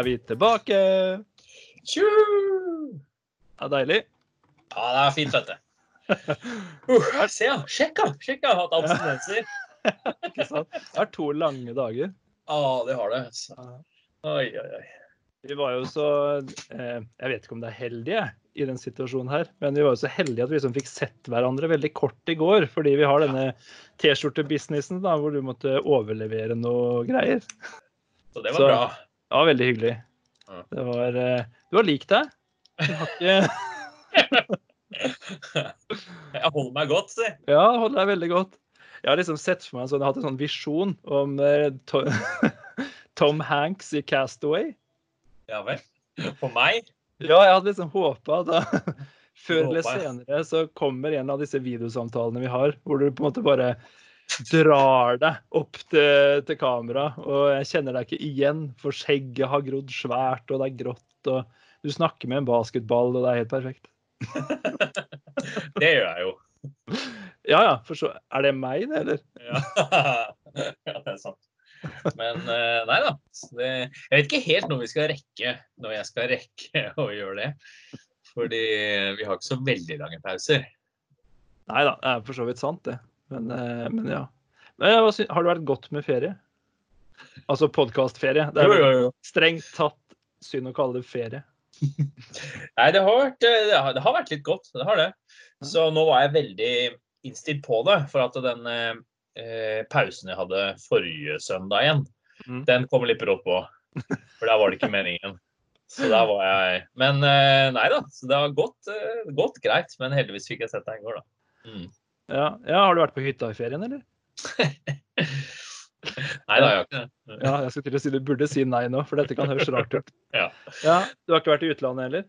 er vi tilbake. Tju! er deilig. Ja, det er fint, vet du. Uh, se, ja. Sjekk, ja. Sjekk, ja. Hatt abstinenser. Ikke sant? Det er to lange dager. Ja, det har det. Så. Oi, oi, oi. Vi var jo så eh, Jeg vet ikke om det er heldige i den situasjonen her, men vi var jo så heldige at vi liksom fikk sett hverandre veldig kort i går. Fordi vi har denne T-skjorte-businessen hvor du måtte overlevere noe greier. Så det var Så- bra. Det var veldig hyggelig. Ja. Det var eh, Du har likt deg. Du har ikke Jeg holder meg godt, si. Ja, holder deg veldig godt. Jeg har liksom sett for meg sånn, jeg har hatt en sånn visjon om eh, Tom Hanks i Castaway. Ja vel. For meg? Ja, jeg hadde liksom håpa at da, før eller senere så kommer en av disse videosamtalene vi har, hvor du på en måte bare drar deg opp til, til kamera, og jeg kjenner deg ikke igjen, for skjegget har grodd svært, og det er grått, og du snakker med en basketball, og det er helt perfekt. Det gjør jeg jo. Ja ja, for så Er det meg, det, eller? Ja, ja det er sant. Men eh, nei da. Det, jeg vet ikke helt når vi skal rekke når jeg skal rekke å gjøre det. Fordi vi har ikke så veldig lange pauser. Nei da, det er for så vidt sant, det. Men, eh, men ja. Men, hva sy- har det vært godt med ferie? Altså podkastferie. Det er jo, jo. strengt tatt synd å kalle det ferie. Nei, det har, vært, eh, det, har, det har vært litt godt. Det har det. Så nå var jeg veldig innstilt på det. For at den eh, eh, pausen jeg hadde forrige søndag igjen, mm. den kom litt brått på. For der var det ikke meningen. Så der var jeg Men eh, nei da. Så det har gått, eh, gått greit. Men heldigvis fikk jeg sett deg i går, da. Mm. Ja, ja, Har du vært på hytta i ferien, eller? Nei da, jeg har ikke det. Ja, jeg skulle til å si Du burde si nei nå, for dette kan høres rart ut. Ja. ja, Du har ikke vært i utlandet heller?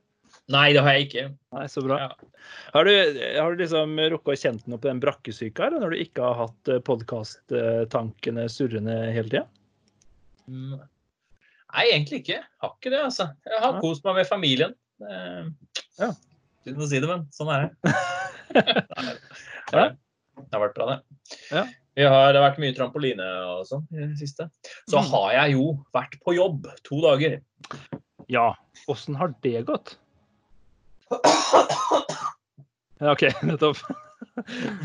Nei, det har jeg ikke. Nei, så bra. Ja. Har, du, har du liksom rukket å kjent noe på den brakkesyka her, når du ikke har hatt podkast-tankene surrende hele tida? Mm. Nei, egentlig ikke. Har ikke det, altså. Jeg har Ja. kost meg med familien. Det... Ja. Uten å si det, men sånn er det. Nei, det har vært bra, det. Ja. Vi har, det har vært mye trampoline og sånn i det siste. Så Mm. har jeg jo vært på jobb to dager. Ja. Åssen har det gått? Ja, OK, nettopp.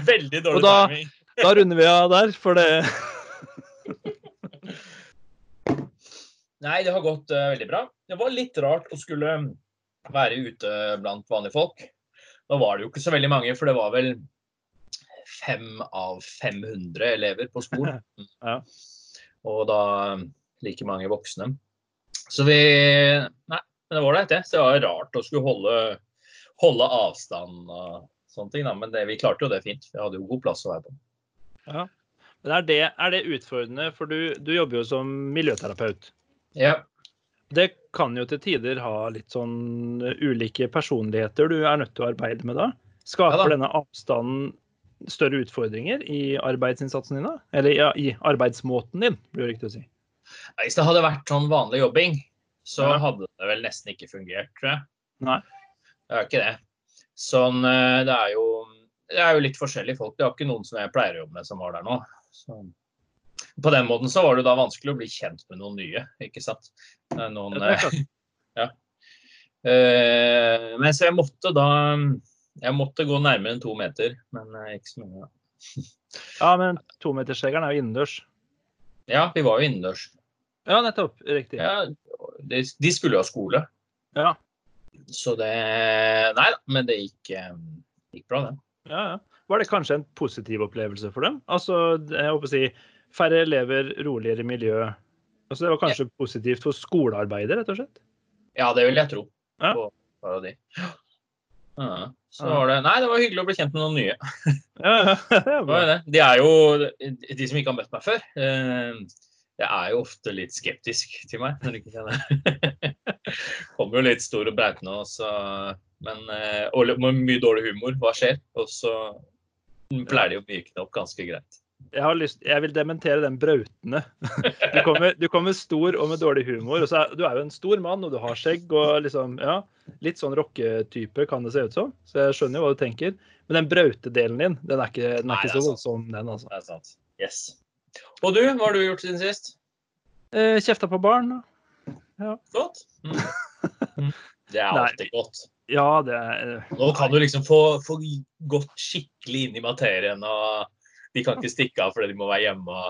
Veldig dårlig Og da- timing. Da runder vi av der, for det Nei, det har gått uh, veldig bra. Det var litt rart å skulle være ute blant vanlige folk. Da var det jo ikke så veldig mange, for det var vel fem av 500 elever på skolen. Ja. Og da like mange voksne. Så vi Nei, men det var ålreit, det. Så det var rart å skulle holde, holde avstand og sånne ting, da. Men det, vi klarte jo det fint. Vi hadde jo god plass å være på. Men er det, er det utfordrende? For du, du jobber jo som miljøterapeut. Ja. Det kan jo til tider ha litt sånn ulike personligheter du er nødt til å arbeide med da. Skaper Ja da. denne avstanden større utfordringer i arbeidsinnsatsen din? Eller ja, i arbeidsmåten din, blir det riktig å si. Hvis det hadde vært sånn vanlig jobbing, så Ja. hadde det vel nesten ikke fungert, tror jeg. Nei. Det er ikke det. Sånn, eh, det er jo det er jo litt forskjellige folk. Det er ikke noen som jeg pleier å jobbe med som var der nå. Så, på den måten så var det da vanskelig å bli kjent med noen nye, ikke sant. Noen, ja. Eh, men så jeg måtte da Jeg måtte gå nærmere enn to meter, men eh, ikke så mye. Ja, men tometersregelen er jo innendørs. Ja, vi var jo innendørs. Ja, nettopp. Riktig. Ja, de, de skulle jo ha skole. Ja. Så det Nei da, men det gikk, eh, gikk bra, det. Ja, ja. Var det kanskje en positiv opplevelse for dem? Altså, jeg håper å si, færre elever, roligere miljø. Altså, det var kanskje positivt for skolearbeidet, rett og slett? Ja, det vil jeg tro. Ja. På Paradis. Ja, det Nei, det var hyggelig å bli kjent med noen nye. Det. De er jo De som ikke har møtt meg før, eh, jeg er jo ofte litt skeptisk til meg. når de ikke kjenner. Kommer jo litt stor og brautende, og så Men eh, Og med mye dårlig humor. Hva skjer? Og så pleier de å myke det opp ganske greit. Jeg, har lyst, jeg vil dementere den brautende. Du kommer, du kommer stor og med dårlig humor. og så er, Du er jo en stor mann, og du har skjegg og liksom Ja, litt sånn rocketype kan det se ut som. Så jeg skjønner jo hva du tenker. Men den brautedelen din, den er ikke, den er Nei, ikke er så voldsom, den, altså. Det er sant. Yes. Og du, hva har du gjort siden sist? Eh, kjefta på barn. Ja, Godt. Mm. Mm. Det er Nei. alltid godt. ja det er Nå kan du liksom få, få gått skikkelig inn i materien, og de kan ikke stikke av fordi de må være hjemme.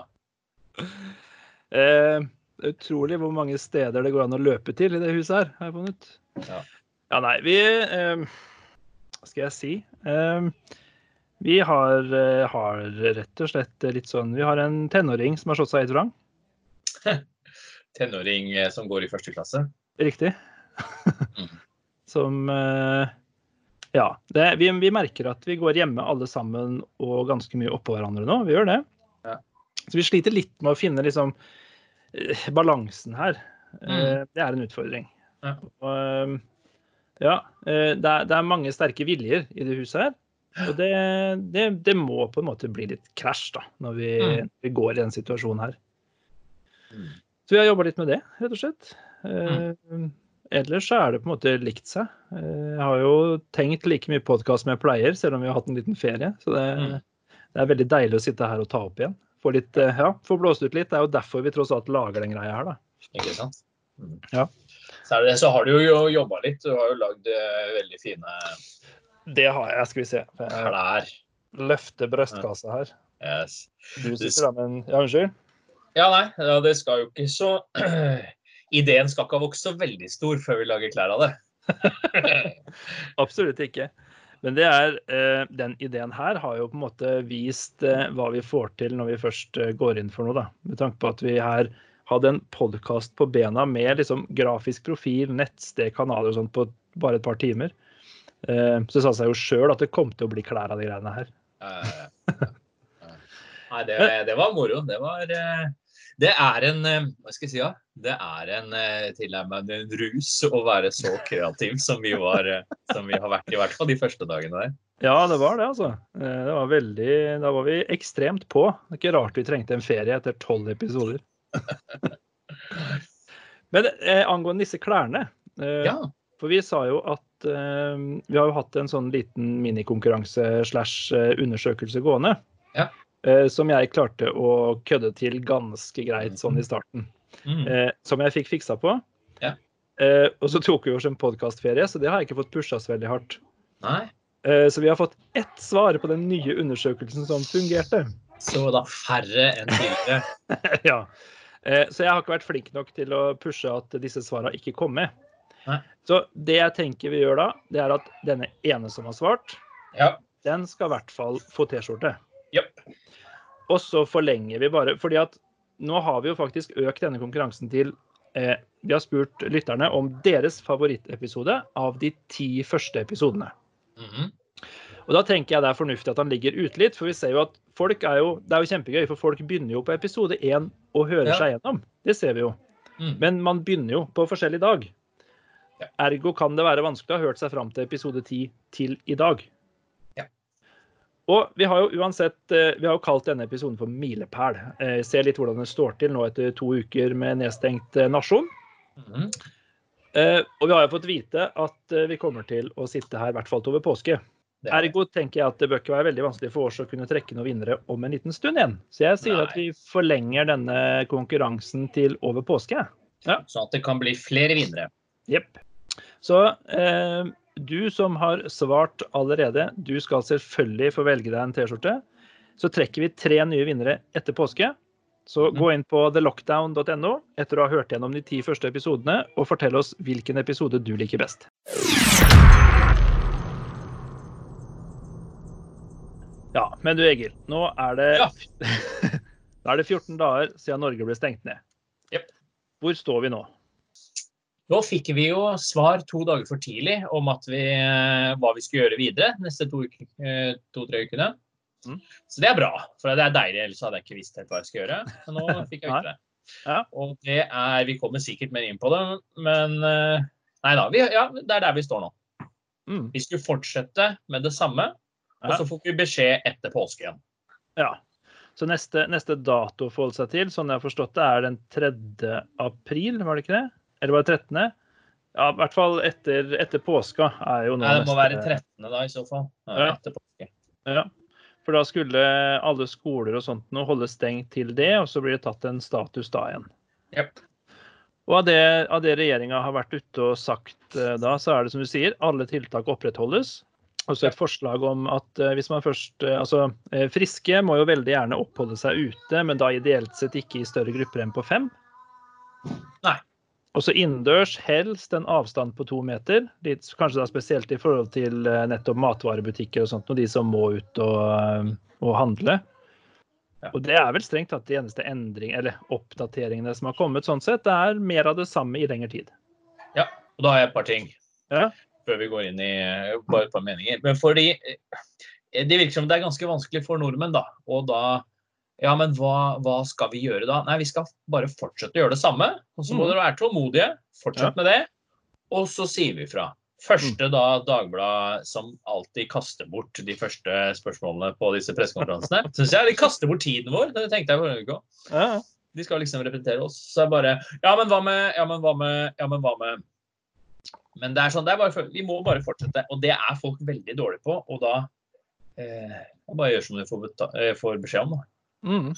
eh, utrolig hvor mange steder det går an å løpe til i det huset her, har jeg funnet. Ja. Ja, nei, vi eh, Hva skal jeg si? Eh, vi har, eh, har rett og slett litt sånn Vi har en tenåring som har slått seg i vrang. Tenåring eh, som går i første klasse. Riktig. Mhm. Som eh, Ja. Det, vi, vi merker at vi går hjemme alle sammen og ganske mye oppå hverandre nå. Vi gjør det. Ja. Så vi sliter litt med å finne liksom eh, balansen her. Mm. Det er en utfordring. Ja. Og, eh, ja, eh, det er, det er mange sterke viljer i det huset her. Og det, det, det må på en måte bli litt krasj da, når vi, Mm. vi går i den situasjonen her. Mm. Så vi har jobba litt med det, rett og slett. Eh, ellers så er det på en måte likt seg. Eh, jeg har jo tenkt like mye podkast som jeg pleier, selv om vi har hatt en liten ferie. Så det, Mm. det er veldig deilig å sitte her og ta opp igjen. Få litt, ja, få blåst ut litt. Det er jo derfor vi tross alt lager den greia her, da. Ikke sant? Mm. Ja. Så, det, så har du jo jobba litt. Du har jo lagd eh, veldig fine Det har jeg, skal vi se. Klær. Løfte brystkassa her. Yes. Du sitter da med en Ja, unnskyld? Ja, nei, ja, det skal jo ikke så Ideen skal ikke ha vokst så veldig stor før vi lager klær av det. Absolutt ikke. Men det er, eh, den ideen her har jo på en måte vist eh, hva vi får til når vi først eh, går inn for noe. da. Med tanke på at vi her hadde en podkast på bena med liksom grafisk profil, nettsted, kanaler og sånt på bare et par timer. Så det sa seg jo sjøl at det kom til å bli klær av de greiene her. Nei, det, det var moro. Det var Det er en eh, Hva skal jeg si, ja? Det er en eh, tilnærmet en rus å være så kreativ som vi var eh, som vi har vært i hvert fall de første dagene der. Ja, det var det, altså. Det var veldig, da var vi ekstremt på. Det er ikke rart vi trengte en ferie etter tolv episoder. Men eh, angående disse klærne. Eh, Ja. For vi sa jo at eh, vi har jo hatt en sånn liten minikonkurranse slash undersøkelse gående. Ja. Eh, som jeg klarte å kødde til ganske greit sånn i starten. Mm. Eh, som jeg fikk fiksa på. Ja. Eh, og så tok vi oss en podkastferie, så det har jeg ikke fått pusha så veldig hardt. Nei. Eh, så vi har fått ett svar på den nye undersøkelsen som fungerte. Så da færre enn tidligere. ja. Eh, Så jeg har ikke vært flink nok til å pushe at disse svarene ikke kom med. Nei. Så det jeg tenker vi gjør da, det er at denne ene som har svart, Ja. den skal i hvert fall få T-skjorte. Japp. Og så forlenger vi bare, fordi at nå har vi jo faktisk økt denne konkurransen til eh, Vi har spurt lytterne om deres favorittepisode av de ti første episodene. Mhm. Og da tenker jeg det er fornuftig at han ligger ute litt, for vi ser jo at folk er jo Det er jo kjempegøy, for folk begynner jo på episode én og hører Ja. seg gjennom. Det ser vi jo. Mm. Men man begynner jo på forskjellig dag. Ja. Ergo kan det være vanskelig å ha hørt seg fram til episode 10 til i dag. Ja. Og vi har jo uansett eh, Vi har jo kalt denne episoden for Milepæl. Eh, Se litt hvordan det står til nå etter to uker med nedstengt eh, nasjon. Mm. Og vi har jo fått vite at vi kommer til å sitte her i hvert fall til over påske. Er. Ergo tenker jeg at det bør ikke være veldig vanskelig for oss å kunne trekke noen vinnere om en liten stund igjen. Så jeg sier at vi forlenger denne konkurransen til over påske. Sånn at det kan bli flere vinnere. Jepp. Så eh, du som har svart allerede, du skal selvfølgelig få velge deg en T-skjorte. Så trekker vi tre nye vinnere etter påske. Så Mhm. gå inn på thelockdown.no etter å ha hørt gjennom de ti første episodene, og fortell oss hvilken episode du liker best. Ja, men du Egil, nå er det Ja. Er det 14 dager siden Norge ble stengt ned. Yep. Hvor står vi nå? Nå fikk vi jo svar to dager for tidlig om at vi, eh, hva vi skulle gjøre videre neste to-tre to, ukene. Mm. Så det er bra, for det er deilig. Ellers hadde jeg ikke visst helt hva jeg skulle gjøre. Men nå fikk jeg vite det. Ja. Og det er Vi kommer sikkert mer inn på det, men eh, Nei da. Vi, ja, det er der vi står nå. Mm. Vi skulle fortsette med det samme, og så får vi beskjed etter påske igjen. Ja. Så neste, neste dato å forholde seg til, sånn jeg har forstått det, er den 3. april, var det ikke det? Eller var det 13.? Ja, i hvert fall etter, etter påska er jo nå Nei, det må neste- være 13. da, i så fall. Ja. Etter påske. Ja. For da skulle alle skoler og sånt nå holde stengt til det, og så blir det tatt en status da igjen. Yep. Og av det, av det regjeringa har vært ute og sagt eh, da, så er det som du sier, alle tiltak opprettholdes. Og så et forslag om at eh, hvis man først eh, Altså, friske må jo veldig gjerne oppholde seg ute, men da ideelt sett ikke i større grupper enn på fem. Nei. Også innendørs helst en avstand på to meter. Litt, kanskje da spesielt i forhold til eh, nettopp matvarebutikker og sånt, og de som må ut og, eh, og handle. Ja. Og det er vel strengt tatt de eneste endring, eller oppdateringene som har kommet sånn sett. Det er mer av det samme i lengre tid. Ja, og da har jeg et par ting Ja. før vi går inn i bare et par meninger. Men fordi eh, det virker som det er ganske vanskelig for nordmenn, da. Og da Ja, men hva, hva skal vi gjøre da? Nei, vi skal bare fortsette å gjøre det samme. Og så må Mm. dere være tålmodige. Fortsett med det. Og så sier vi fra. Første da Dagbladet som alltid kaster bort de første spørsmålene på disse pressekonferansene. Syns jeg de kaster bort tiden vår. Det tenkte jeg på uke òg. Ja. De skal liksom representere oss. Så jeg bare Ja, men hva med Ja, men hva med Ja, men hva med Men det er sånn, det er bare, vi må bare fortsette. Og det er folk veldig dårlige på. Og da eh, Bare gjør som de får, eh, får beskjed om. Da. Mm.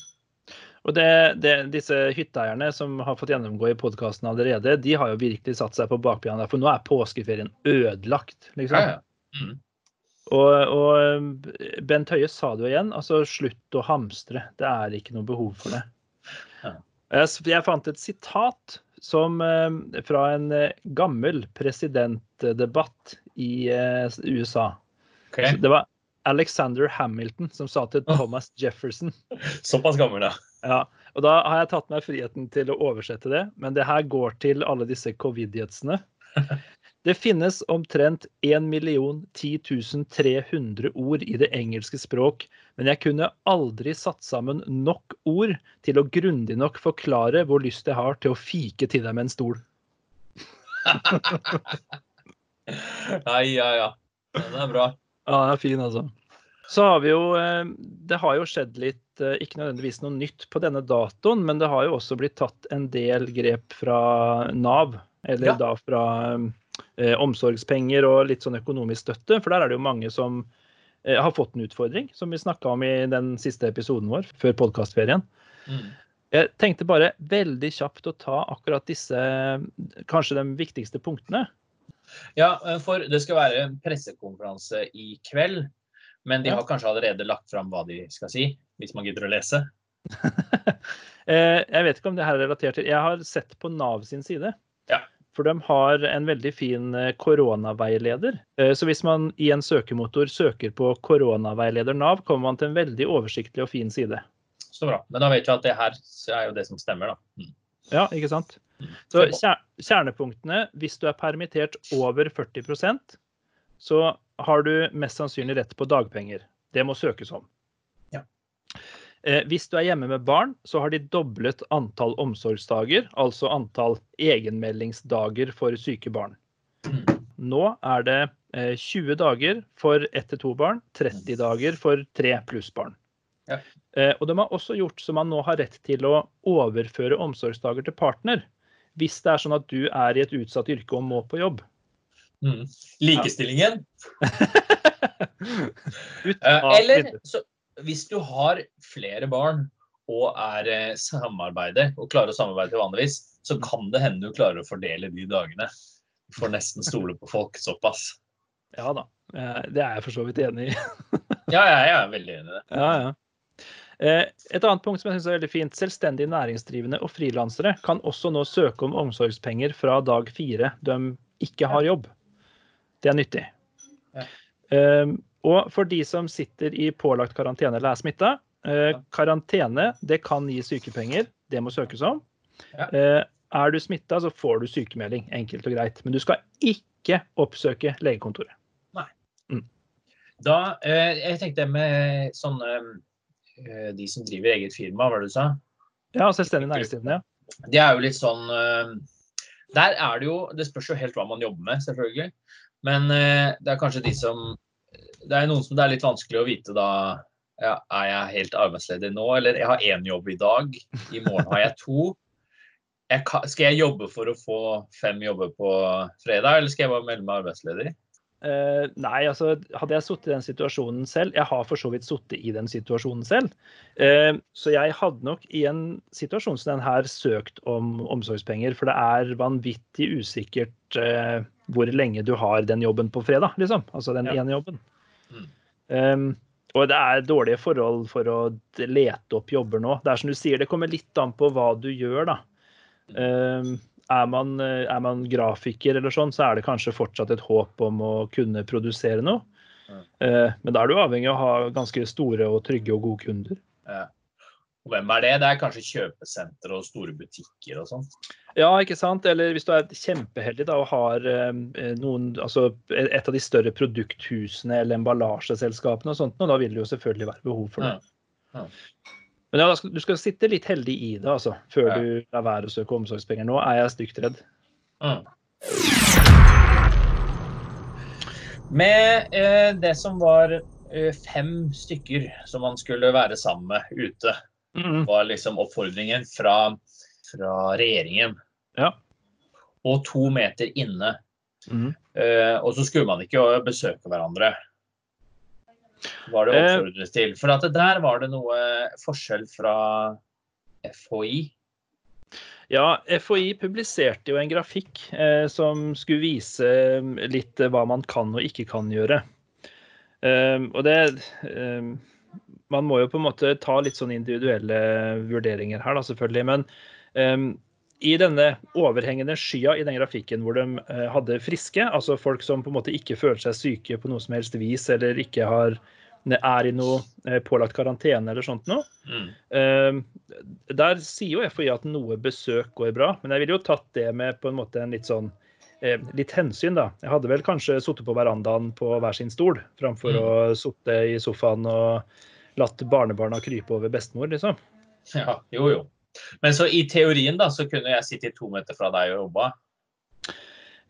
Og det, det, disse hytteeierne som har fått gjennomgå i podkasten allerede, de har jo virkelig satt seg på bakbena. For nå er påskeferien ødelagt, liksom. Ja, ja. Mm. Og, og Bent Høie sa det jo igjen, altså slutt å hamstre. Det er ikke noe behov for det. Ja. Jeg, jeg fant et sitat som, eh, fra en eh, gammel presidentdebatt i eh, USA. Okay. Det var Alexander Hamilton som sa til. Thomas Jefferson Såpass gammel, ja. Ja, og da har jeg tatt meg friheten til å oversette det, men det her går til alle disse covid-jetsene. Det finnes omtrent 1 10 300 ord i det engelske språk, men jeg kunne aldri satt sammen nok ord til å grundig nok forklare hvor lyst jeg har til å fike til deg med en stol. Ja, ja, ja. Den er bra. Ja, den er fin, altså. Så har vi jo eh, Det har jo skjedd litt, eh, ikke nødvendigvis noe nytt på denne datoen, men det har jo også blitt tatt en del grep fra Nav, eller Ja. da fra eh, omsorgspenger og litt sånn økonomisk støtte, for der er det jo mange som eh, har fått en utfordring, som vi snakka om i den siste episoden vår før podkastferien. Mm. Jeg tenkte bare veldig kjapt å ta akkurat disse, kanskje de viktigste punktene. Ja, eh, for det skal være en pressekonferanse i kveld. Men de har kanskje allerede lagt fram hva de skal si, hvis man gidder å lese. Eh, Jeg vet ikke om det her er relatert til Jeg har sett på Nav sin side. Ja. For de har en veldig fin eh, koronaveileder. Så hvis man i en søkemotor søker på koronaveileder Nav, kommer man til en veldig oversiktlig og fin side. Så bra. Men da vet vi at det her er jo det som stemmer, da. Mm. Ja, ikke sant? Så kjernepunktene, hvis du er permittert over 40% så har du mest sannsynlig rett på dagpenger. Det må søkes om. Ja. Eh, Hvis du er hjemme med barn, så har de doblet antall omsorgsdager, altså antall egenmeldingsdager for syke barn. Mm. Nå er det eh, 20 dager for ett til to barn, 30 dager for tre pluss barn. Ja. Eh, Og de har også gjort så man nå har rett til å overføre omsorgsdager til partner. Hvis det er sånn at du er i et utsatt yrke og må på jobb. Mm. Likestillingen. Eh, Eller så, hvis du har flere barn og er eh, samarbeider, og klarer å samarbeide vanligvis, så kan det hende du klarer å fordele de dagene. Du får nesten stole på folk såpass. Ja da. Eh, Det er jeg for så vidt enig i. Ja, jeg er veldig enig i det. Ja, ja. Eh, Et annet punkt som jeg synes er veldig fint. Selvstendig næringsdrivende og frilansere kan også nå søke om omsorgspenger fra dag fire de ikke har jobb. Det er nyttig. Eh, Og for de som sitter i pålagt karantene eller er smitta, eh, karantene det kan gi sykepenger. Det må søkes om. Eh, Er du smitta, så får du sykemelding. Enkelt og greit. Men du skal ikke oppsøke legekontoret. Da, eh, jeg tenkte med sånne De som driver eget firma, hva var det du sa? Ja, selvstendig næringsdrivende. ja. Det er jo litt sånn eh, Der er det jo Det spørs jo helt hva man jobber med, selvfølgelig. Men eh, det er kanskje de som Det er noen som det er litt vanskelig å vite da ja, Er jeg helt arbeidsledig nå, eller jeg har én jobb i dag. I morgen har jeg to. Jeg skal jeg jobbe for å få fem jobber på fredag, eller skal jeg bare melde meg arbeidsledig? Eh, nei, altså hadde jeg sittet i den situasjonen selv Jeg har for så vidt sittet i den situasjonen selv. Uh, så jeg hadde nok i en situasjon som den her søkt om omsorgspenger. For det er vanvittig usikkert uh, hvor lenge du har den jobben på fredag, liksom. Altså den Ja. ene jobben. Mm. Um, og det er dårlige forhold for å lete opp jobber nå. Det er som du sier, det kommer litt an på hva du gjør, da. Um, er, man, eh, er man grafiker eller sånn, så er det kanskje fortsatt et håp om å kunne produsere noe. Mm. Eh, men da er du avhengig av å ha ganske store og trygge og gode kunder. Ja. Og hvem er det? Det er kanskje kjøpesentre og store butikker og sånn. Ja, ikke sant? Eller hvis du er kjempeheldig da, og har eh, noen, altså et av de større produkthusene eller emballasjeselskapene og sånt, og da vil det jo selvfølgelig være behov for det. Ja. Ja. Men ja, da skal, du skal sitte litt heldig i det, altså, før Ja. du lar være å søke omsorgspenger. Nå er jeg stygt redd. Mm. Med eh, det som var eh, fem stykker som man skulle være sammen med ute, Mm, var liksom oppfordringen fra, fra regjeringen. Ja. Og to meter inne. mm. Eh, og så skulle man ikke besøke hverandre. Var det Eh. oppfordret til. For at der var det noe forskjell fra FHI. Ja, FHI publiserte jo en grafikk eh, som skulle vise eh, litt eh, hva man kan og ikke kan gjøre. Um, og det um, Man må jo på en måte ta litt sånn individuelle vurderinger her, da, selvfølgelig. Men um, i denne overhengende skya i den grafikken hvor de eh, hadde friske, altså folk som på en måte ikke føler seg syke på noe som helst vis, eller ikke har, er i noe eh, pålagt karantene eller sånt noe, Mm. Eh, der sier jo FHI at noe besøk går bra, men jeg ville jo tatt det med på en måte en litt sånn litt hensyn, da. Jeg hadde vel kanskje sittet på verandaen på hver sin stol, framfor Mm. å sitte i sofaen og latt barnebarna krype over bestemor, liksom. Ja, jo, jo. Men så i teorien da, så kunne jeg sitte to meter fra deg og jobba.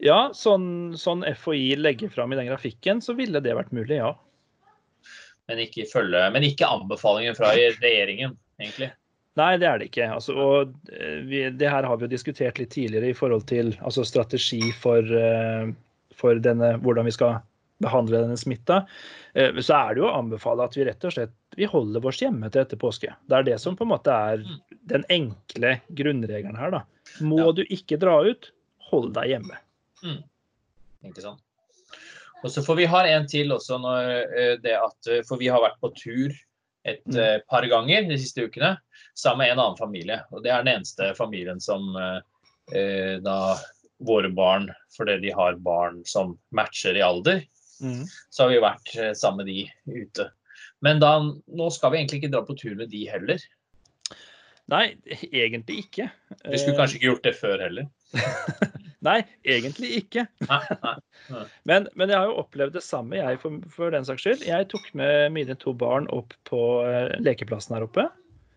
Ja, sånn, sånn FHI legger fram i den grafikken, så ville det vært mulig, ja. Men ikke, følge, men ikke anbefalingen fra regjeringen, egentlig. Nei, det er det ikke. Altså, og eh, vi, det her har vi jo diskutert litt tidligere i forhold til altså, strategi for, eh, for denne, hvordan vi skal behandle denne smitta. Eh, Så er det jo å anbefale at vi rett og slett vi holder oss hjemme til etter påske. Det er det som på en måte er den enkle grunnregelen her. da. Må Ja. du ikke dra ut, hold deg hjemme. Ikke sant? Og så får vi ha en til også når eh, det at eh, For vi har vært på tur et Mm. par ganger de siste ukene sammen med en annen familie. Og det er den eneste familien som eh, da våre barn, fordi de har barn som matcher i alder, så har vi vært eh, sammen med de ute. Men da, nå skal vi egentlig ikke dra på tur med de heller. Nei, egentlig ikke. Vi skulle Eh, kanskje ikke gjort det før heller. Nei, egentlig ikke. Nei, nei. Men, men jeg har jo opplevd det samme, jeg, for, for den saks skyld. Jeg tok med mine to barn opp på eh, lekeplassen her oppe.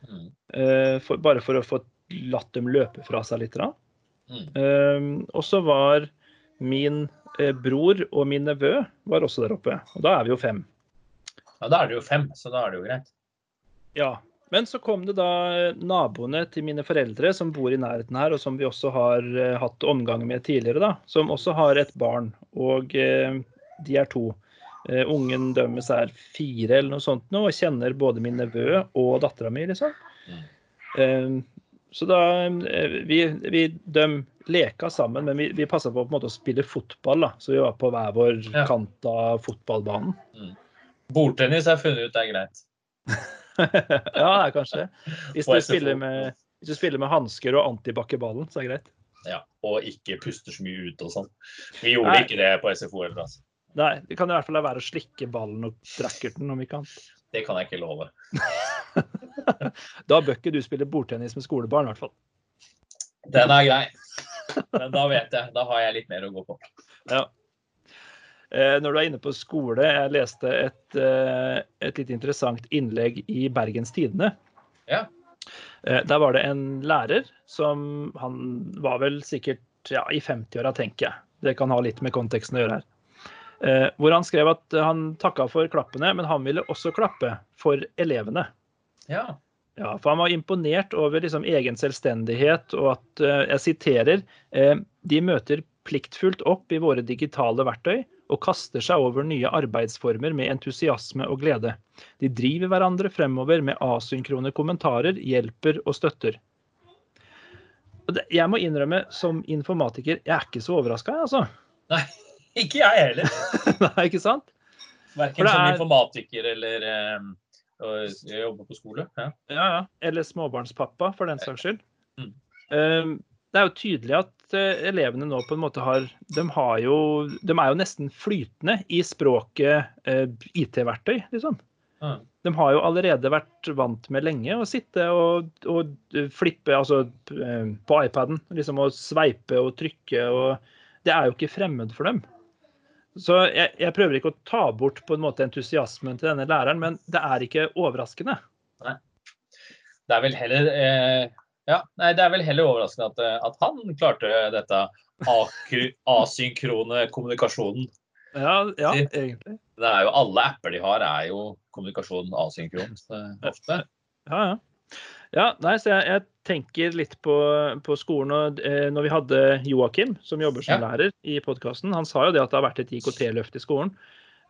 Mm. Uh, for, bare for å få latt dem løpe fra seg litt. Mm. Uh, og så var min eh, bror og min nevø var også der oppe. Og da er vi jo fem. Ja, da er det jo fem, så da er det jo greit. Ja. Men så kom det da eh, naboene til mine foreldre som bor i nærheten her, og som vi også har eh, hatt omgang med tidligere, da. Som også har et barn. Og de er to. Ungen dømmes er fire eller noe sånt nå, og kjenner både min nevø og dattera mi, liksom. Mm. Så da eh, Vi, vi de leka sammen, men vi, vi passa på, på måte å spille fotball, da. Så vi var på hver vår Ja. kant av fotballbanen. Bordtennis har jeg funnet ut er greit. ja, det er kanskje det. Hvis du spiller med, hvis du spiller med hansker og antibakkeballen, så er det greit. Ja, og ikke puster så mye ut og sånn. Vi gjorde Nei. ikke det på SFO heller, altså. Nei, vi kan i hvert fall la være å slikke ballen og drakkerten, om vi kan. Det kan jeg ikke love. Da bør ikke du spille bordtennis med skolebarn, i hvert fall. Den er grei. Men da vet jeg. Da har jeg litt mer å gå på. Ja. Eh, Når du er inne på skole, jeg leste et, eh, et litt interessant innlegg i Bergens Tidende. Ja. Eh, Der var det en lærer som Han var vel sikkert ja, i 50-åra, tenker jeg. Det kan ha litt med konteksten å gjøre her. Hvor han skrev at han takka for klappene, men han ville også klappe for elevene. Ja. Ja, for han var imponert over liksom egen selvstendighet, og at, eh, jeg siterer, eh, de møter pliktfullt opp i våre digitale verktøy og kaster seg over nye arbeidsformer med entusiasme og glede. De driver hverandre fremover med asynkrone kommentarer, hjelper og støtter. Jeg må innrømme, som informatiker, jeg er ikke så overraska, altså. Nei, ikke jeg heller. Nei, ikke sant? Verken som er- informatiker eller eh, å jobber på skole. Ja. Ja, ja. Eller småbarnspappa, for den saks skyld. Mm. Eh, Det er jo tydelig at eh, elevene nå på en måte har De, har jo, de er jo nesten flytende i språket eh, IT-verktøy, liksom. De har jo allerede vært vant med lenge å sitte og, og flippe altså eh, på iPaden. Liksom å sveipe og trykke og Det er jo ikke fremmed for dem. Så jeg, jeg prøver ikke å ta bort på en måte entusiasmen til denne læreren, men det er ikke overraskende. Det er vel heller eh, ja, nei, det er vel heller overraskende at, eh, at han klarte dette asynkrone kommunikasjonen. Ja, ja egentlig. Det er jo Alle apper de har, er jo kommunikasjon asynkron ofte. Ja, ja. Ja, nei, så jeg, jeg tenker litt på, på skolen. og eh, når vi hadde Joakim, som jobber som Ja. lærer, i podkasten, han sa jo det at det har vært et IKT-løft i skolen.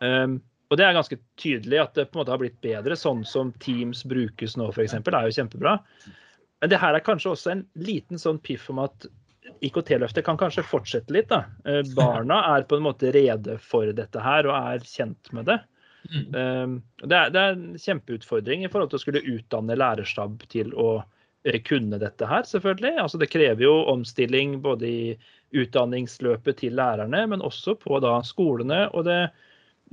Um, og det er ganske tydelig at det på en måte har blitt bedre. Sånn som Teams brukes nå, f.eks., er jo kjempebra. Men det her er kanskje også en liten sånn piff om at IKT-løftet kan kanskje fortsette litt. da. Eh, barna er på en måte rede for dette her og er kjent med det. Mm. Um, det, er, det er en kjempeutfordring i forhold til å skulle utdanne lærerstab til å eh, kunne dette her, selvfølgelig. Altså, det krever jo omstilling både i utdanningsløpet til lærerne, men også på da skolene. Og det,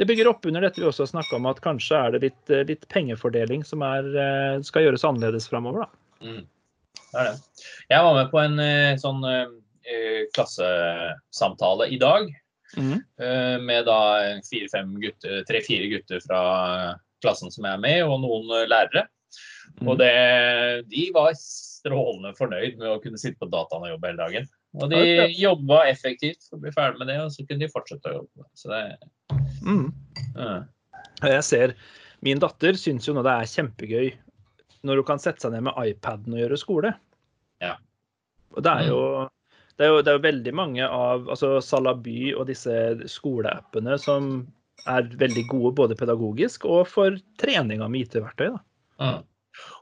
det bygger opp under dette vi også har snakka om, at kanskje er det litt, litt pengefordeling som er, eh, skal gjøres annerledes framover. Mm. Det det. Jeg var med på en eh, sånn klassesamtale i dag. Eh, med da fire-fem gutter, tre-fire gutter fra klassen som jeg er med, og noen eh, lærere. Mm. Og det, de var strålende fornøyd med å kunne sitte på dataen og jobbe hele dagen. Og de jobba effektivt for å bli ferdig med det, og så kunne de fortsette å jobbe. Så det, Mm. ja. Jeg ser Min datter syns jo nå det er kjempegøy når hun kan sette seg ned med iPaden og gjøre skole. Ja. Og det er jo det er jo, det er jo veldig mange av altså Salaby og disse skoleappene som er veldig gode både pedagogisk og for trening av IT-verktøy. Ja.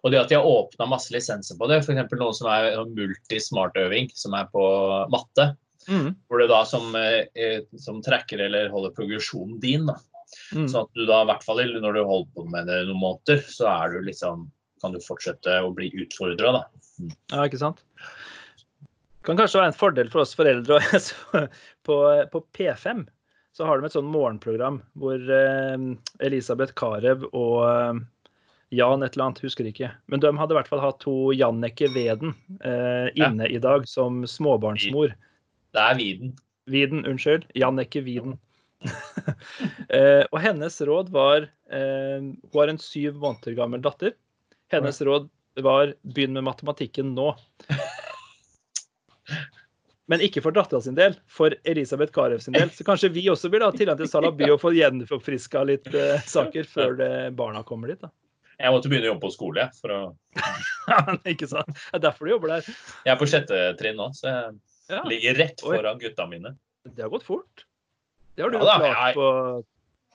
Og det at de har åpna masse lisenser på det, f.eks. noe som er multi-smart-øving, som er på matte. Hvor det da som, eh, som tracker eller holder progresjonen din. da. Mm. Sånn at du da, i hvert fall når du holder på med det noen måneder, så er du liksom, kan du fortsette å bli utfordra. Da. Ja, ikke sant? Kan kanskje være en fordel for oss foreldre. på, på P5 så har de et sånn morgenprogram hvor eh, Elisabeth Carew og eh, Jan et eller annet, husker ikke. Men de hadde i hvert fall hatt to Janneke Veden eh, Ja. inne i dag som småbarnsmor. Det er viden. Viden, unnskyld. Janneke Viden. eh, og hennes råd var eh, Hun har en syv måneder gammel datter. Hennes råd var begynn med matematikken nå. Men ikke for dattera sin del, for Elisabeth Carew sin del. Så kanskje vi også burde ha tilgang til Salaby og få gjenforfriska litt uh, saker før det, barna kommer dit. da. Jeg måtte begynne å jobbe på skole jeg, for å ikke sant? Det er derfor du jobber der. Jeg er på sjette trinn nå, så jeg Ja, ligger rett foran gutta mine. det har gått fort. Det har du Ja da, klart jeg- på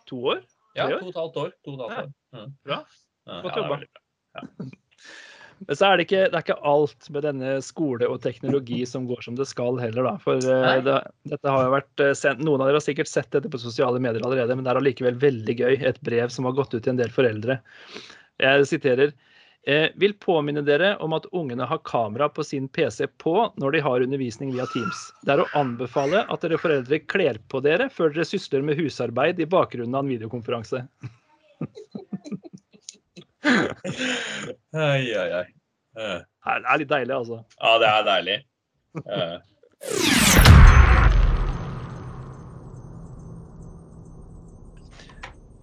to år. Ja, to og et halvt år. To og et halvt Ja. år. Ja. Bra. Ja, Godt ja, jobba. bra. Men så er det, ikke, det er ikke alt med denne skole og teknologi som går som det skal heller, da. For eh, det, dette har jo vært eh, sendt Noen av dere har sikkert sett dette på sosiale medier allerede, men det er allikevel veldig gøy. Et brev som har gått ut til en del foreldre. Jeg siterer. Eh, vil påminne dere om at ungene har kamera på sin PC på når de har undervisning via Teams. Det er å anbefale at dere foreldre kler på dere før dere sysler med husarbeid i bakgrunnen av en videokonferanse. Ai, ai, ai. Uh. Det er litt deilig, altså. Ja, det er deilig. Uh.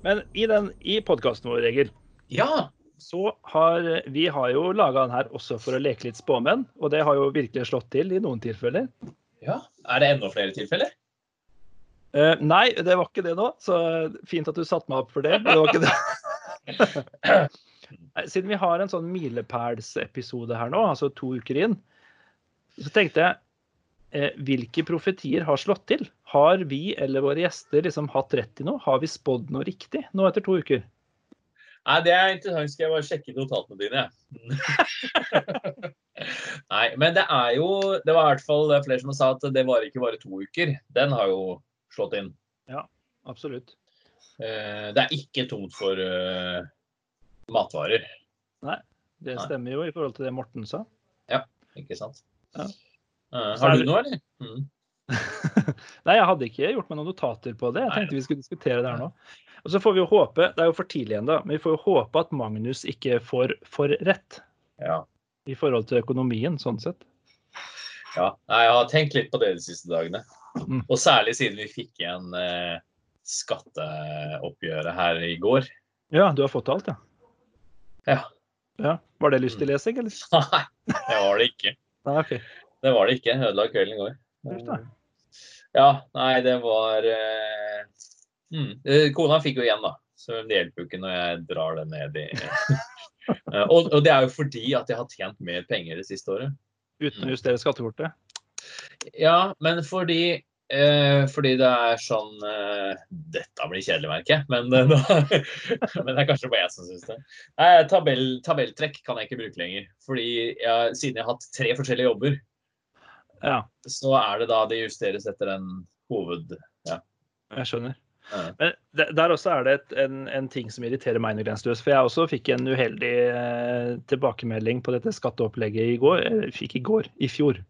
Men i, den- i podkasten vår, Egil, Ja. så har vi har jo laga den her også for å leke litt spåmenn, og det har jo virkelig slått til i noen tilfeller. ja. Er det enda flere tilfeller? Uh, nei, det var ikke det nå, så fint at du satte meg opp for det. men det var ikke det. Siden vi har en sånn milepælsepisode her nå, altså to uker inn, så tenkte jeg eh, hvilke profetier har slått til? Har vi eller våre gjester liksom hatt rett i noe? Har vi spådd noe riktig nå etter to uker? Nei, det er interessant. Skal jeg bare sjekke notatene dine, jeg. Nei, men det er jo Det var i hvert fall flere som sa at det var ikke bare to uker. Den har jo slått inn. Ja, Absolutt. Eh, Det er ikke tomt for eh, Nei, Det stemmer jo i forhold til det Morten sa. Ja, ikke sant? Ja. Eh, Har du noe, eller? Mm. Nei, jeg hadde ikke gjort meg noen notater på det. Jeg Nei. tenkte vi skulle diskutere det her nå. Og så får vi jo håpe, det er jo for tidlig ennå, men vi får jo håpe at Magnus ikke får for rett Ja. i forhold til økonomien, sånn sett. ja. Nei, jeg har tenkt litt på det de siste dagene. Mm. Og særlig siden vi fikk igjen eh, skatteoppgjøret her i går. Ja, du har fått alt, ja. Ja. ja. Var det lyst til lesing, eller? Nei, det var det ikke. Nei, okay. Det var det ikke. Ødela kvelden i går. Ja, nei, det var uh, mm. Eh, Kona fikk jo igjen, da. Så det hjelper jo ikke når jeg drar det ned i Eh, og, og det er jo fordi at jeg har tjent mer penger det siste året. Uten å justere skattekortet. Ja, men fordi eh, fordi det er sånn eh, Dette blir kjedelig, merker jeg. Men, eh, men det er kanskje bare jeg som syns det. Nei, tabell, tabelltrekk kan jeg ikke bruke lenger. Fordi jeg, siden jeg har hatt tre forskjellige jobber, Ja, så er det da det justeres etter en hoved... jeg skjønner. Ja. Men der også er det et, en, en ting som irriterer meg grenseløst. For jeg også fikk en uheldig eh, tilbakemelding på dette skatteopplegget i går. Eller fikk i går, i fjor.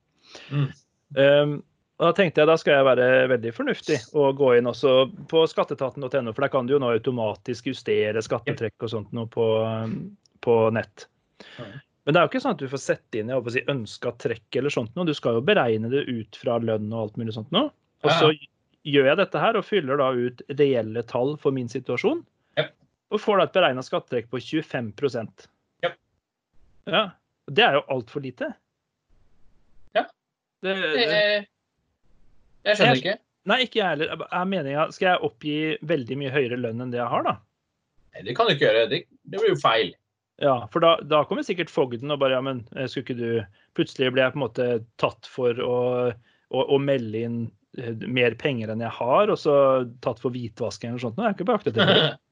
Mm. Um, da tenkte jeg da skal jeg være veldig fornuftig og gå inn også på skatteetaten.no, for der kan du jo nå automatisk justere skattetrekk og sånt noe på, um, på nett. Men det er jo ikke sånn at du får sette inn jeg si, ønska trekk eller sånt noe. Du skal jo beregne det ut fra lønn og alt mulig sånt noe. Og så gjør jeg dette her og fyller da ut reelle tall for min situasjon. Ja. Og får da et beregna skattetrekk på 25 Ja. ja. Det er jo altfor lite. Ja. Det, Eh, Jeg skjønner ikke. nei, ikke jeg heller. Er meninga Skal jeg oppgi veldig mye høyere lønn enn det jeg har, da? Nei, det kan du ikke gjøre. Det, det blir jo feil. Ja, for da, da kommer sikkert fogden og bare ja, men eh, skulle ikke du Plutselig ble jeg på en måte tatt for å, å, å melde inn eh, mer penger enn jeg har, og så tatt for hvitvasking eller sånt. Nå er jeg ikke på det.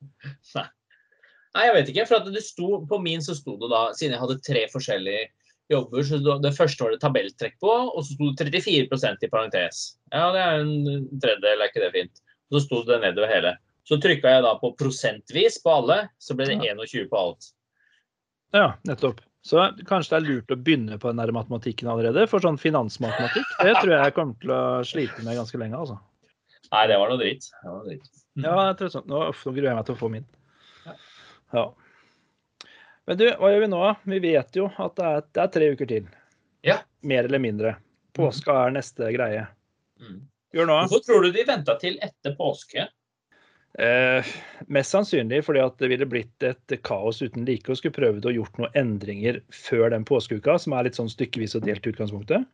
Nei. Jeg vet ikke. For det sto, på min så sto det da, siden jeg hadde tre forskjellige jobber, så det, det første var det tabelltrekk på, og så sto det 34% i parentes. Ja, det er en tredjedel, er ikke det fint? Og så sto det nedover hele. Så trykka jeg da på prosentvis på alle, så ble det 21 på alt. Ja, nettopp. Så kanskje det er lurt å begynne på den der matematikken allerede. For sånn finansmatematikk, det tror jeg jeg kommer til å slite med ganske lenge, altså. Nei, det var noe dritt. Det var noe dritt. Ja, jeg tror sånn. Nå, nå gruer jeg meg til å få min. Ja. Men du, hva gjør vi nå? Vi vet jo at det er, det er tre uker til. Ja. Mer eller mindre. Påska er neste greie. Mm. Gjør nå. Hvorfor tror du de venta til etter påske? Eh, mest sannsynlig fordi at det ville blitt et kaos uten like og skulle prøvd å gjort noen endringer før den påskeuka, som er litt sånn stykkevis og delt i utgangspunktet.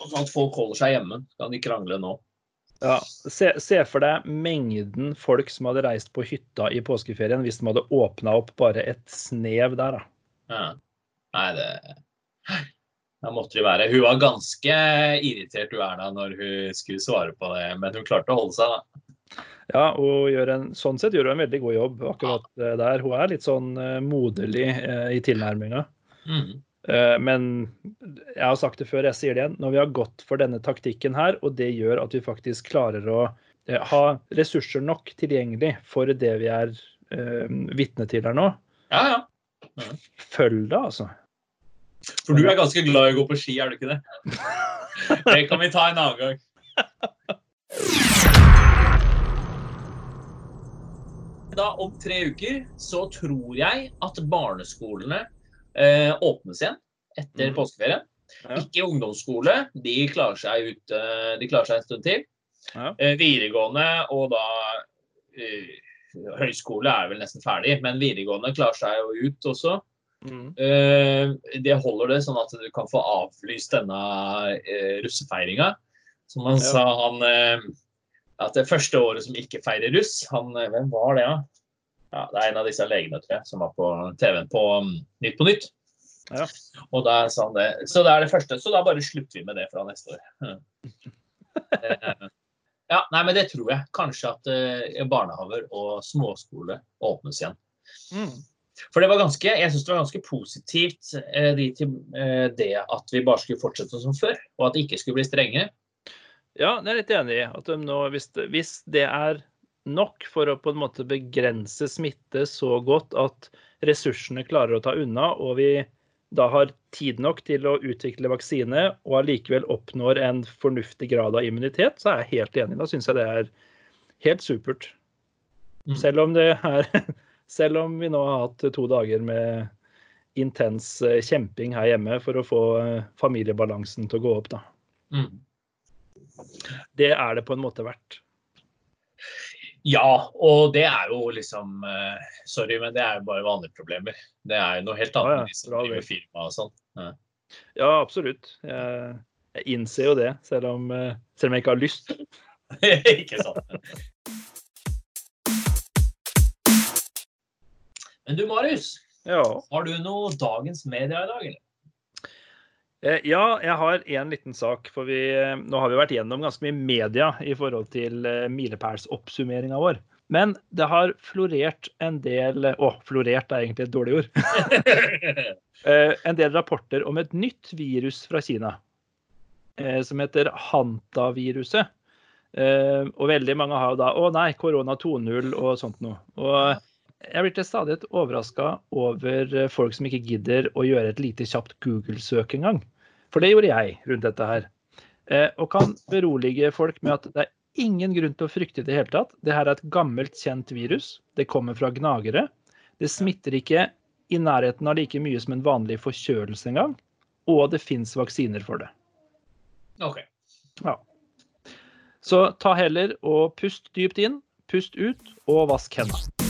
Og Sånn at folk holder seg hjemme. Kan de krangle nå? Ja, se, se for deg mengden folk som hadde reist på hytta i påskeferien hvis de hadde åpna opp bare et snev der, da. Ja. Nei, det Da måtte det være. Hun var ganske irritert, hun Erna, når hun skulle svare på det, men hun klarte å holde seg, da. Ja, og en, sånn sett gjør hun en veldig god jobb akkurat eh, der. Hun er litt sånn eh, moderlig eh, i tilnærminga. Mm. Eh, Men jeg har sagt det før, jeg sier det igjen. Når vi har gått for denne taktikken her, og det gjør at vi faktisk klarer å eh, ha ressurser nok tilgjengelig for det vi er uh, vitne til her nå, Ja, ja. følg det, altså. For du er ganske glad i å gå på ski, er du ikke det? Det kan vi ta en annen gang. Da, om tre uker så tror jeg at barneskolene eh, åpnes igjen etter mm. påskeferien. Ja. Ikke ungdomsskole, de klarer seg, ut, eh, de klarer seg en stund til. Ja. Eh, videregående og da eh, Høyskole er vel nesten ferdig, men videregående klarer seg jo ut også. Mm. Eh, det holder det sånn at du kan få avlyst denne uh, russefeiringa. Som han Ja. sa, han At det første året som ikke feirer russ, han Hvem var det, da? Ja, det er en av disse legene, tror jeg, som var på TV-en på um, Nytt på Nytt. Ja. Og da sa han det. Så det er det første. Så da bare slutter vi med det fra neste år. Eh, Ja, nei, men det tror jeg. Kanskje at eh, barnehaver og småskole åpnes igjen. Mm. For det var ganske, jeg synes det var ganske positivt eh, de til, eh, det at vi bare skulle fortsette som før, og at det ikke skulle bli strenge. Ja, det er jeg litt enig i. At de nå, hvis, hvis det er nok for å på en måte begrense smitte så godt at ressursene klarer å ta unna, og vi da har tid nok til å utvikle vaksine og allikevel oppnår en fornuftig grad av immunitet, så er jeg helt enig. Da syns jeg det er helt supert. Mm. Selv om det er Selv om vi nå har hatt to dager med intens eh, kjemping her hjemme for å få eh, familiebalansen til å gå opp, da. Mm. Det er det på en måte verdt. Ja, og det er jo liksom eh, Sorry, men det er jo bare vanlige problemer. Det er jo noe helt annet ja, enn de som driver firma og sånn. Ja. Ja, absolutt. Jeg, jeg innser jo det, selv om, eh, selv om jeg ikke har lyst. ikke sant? Men du, Marius. Ja. Har du noe dagens media i dag, eller? Eh, Ja, jeg har en liten sak. For vi, eh, nå har vi vært gjennom ganske mye media i forhold til eh, milepælsoppsummeringa vår. Men det har florert en del Å, florert er egentlig et dårlig ord. En del rapporter om et nytt virus fra Kina. Som heter Hanta-viruset. Og veldig mange har jo da Å nei, korona 2.0 og sånt noe. Og jeg blir til stadighet overraska over eh, folk som ikke gidder å gjøre et lite kjapt Google-søk engang. For det gjorde jeg rundt dette her. Eh, og kan berolige folk med at det er ingen grunn til å frykte i det hele tatt. Det her er et gammelt, kjent virus. Det kommer fra gnagere. Det smitter ikke i nærheten av like mye som en vanlig forkjølelse engang. Og det fins vaksiner for det. OK. Ja. Så ta heller og pust dypt inn, pust ut og vask hendene.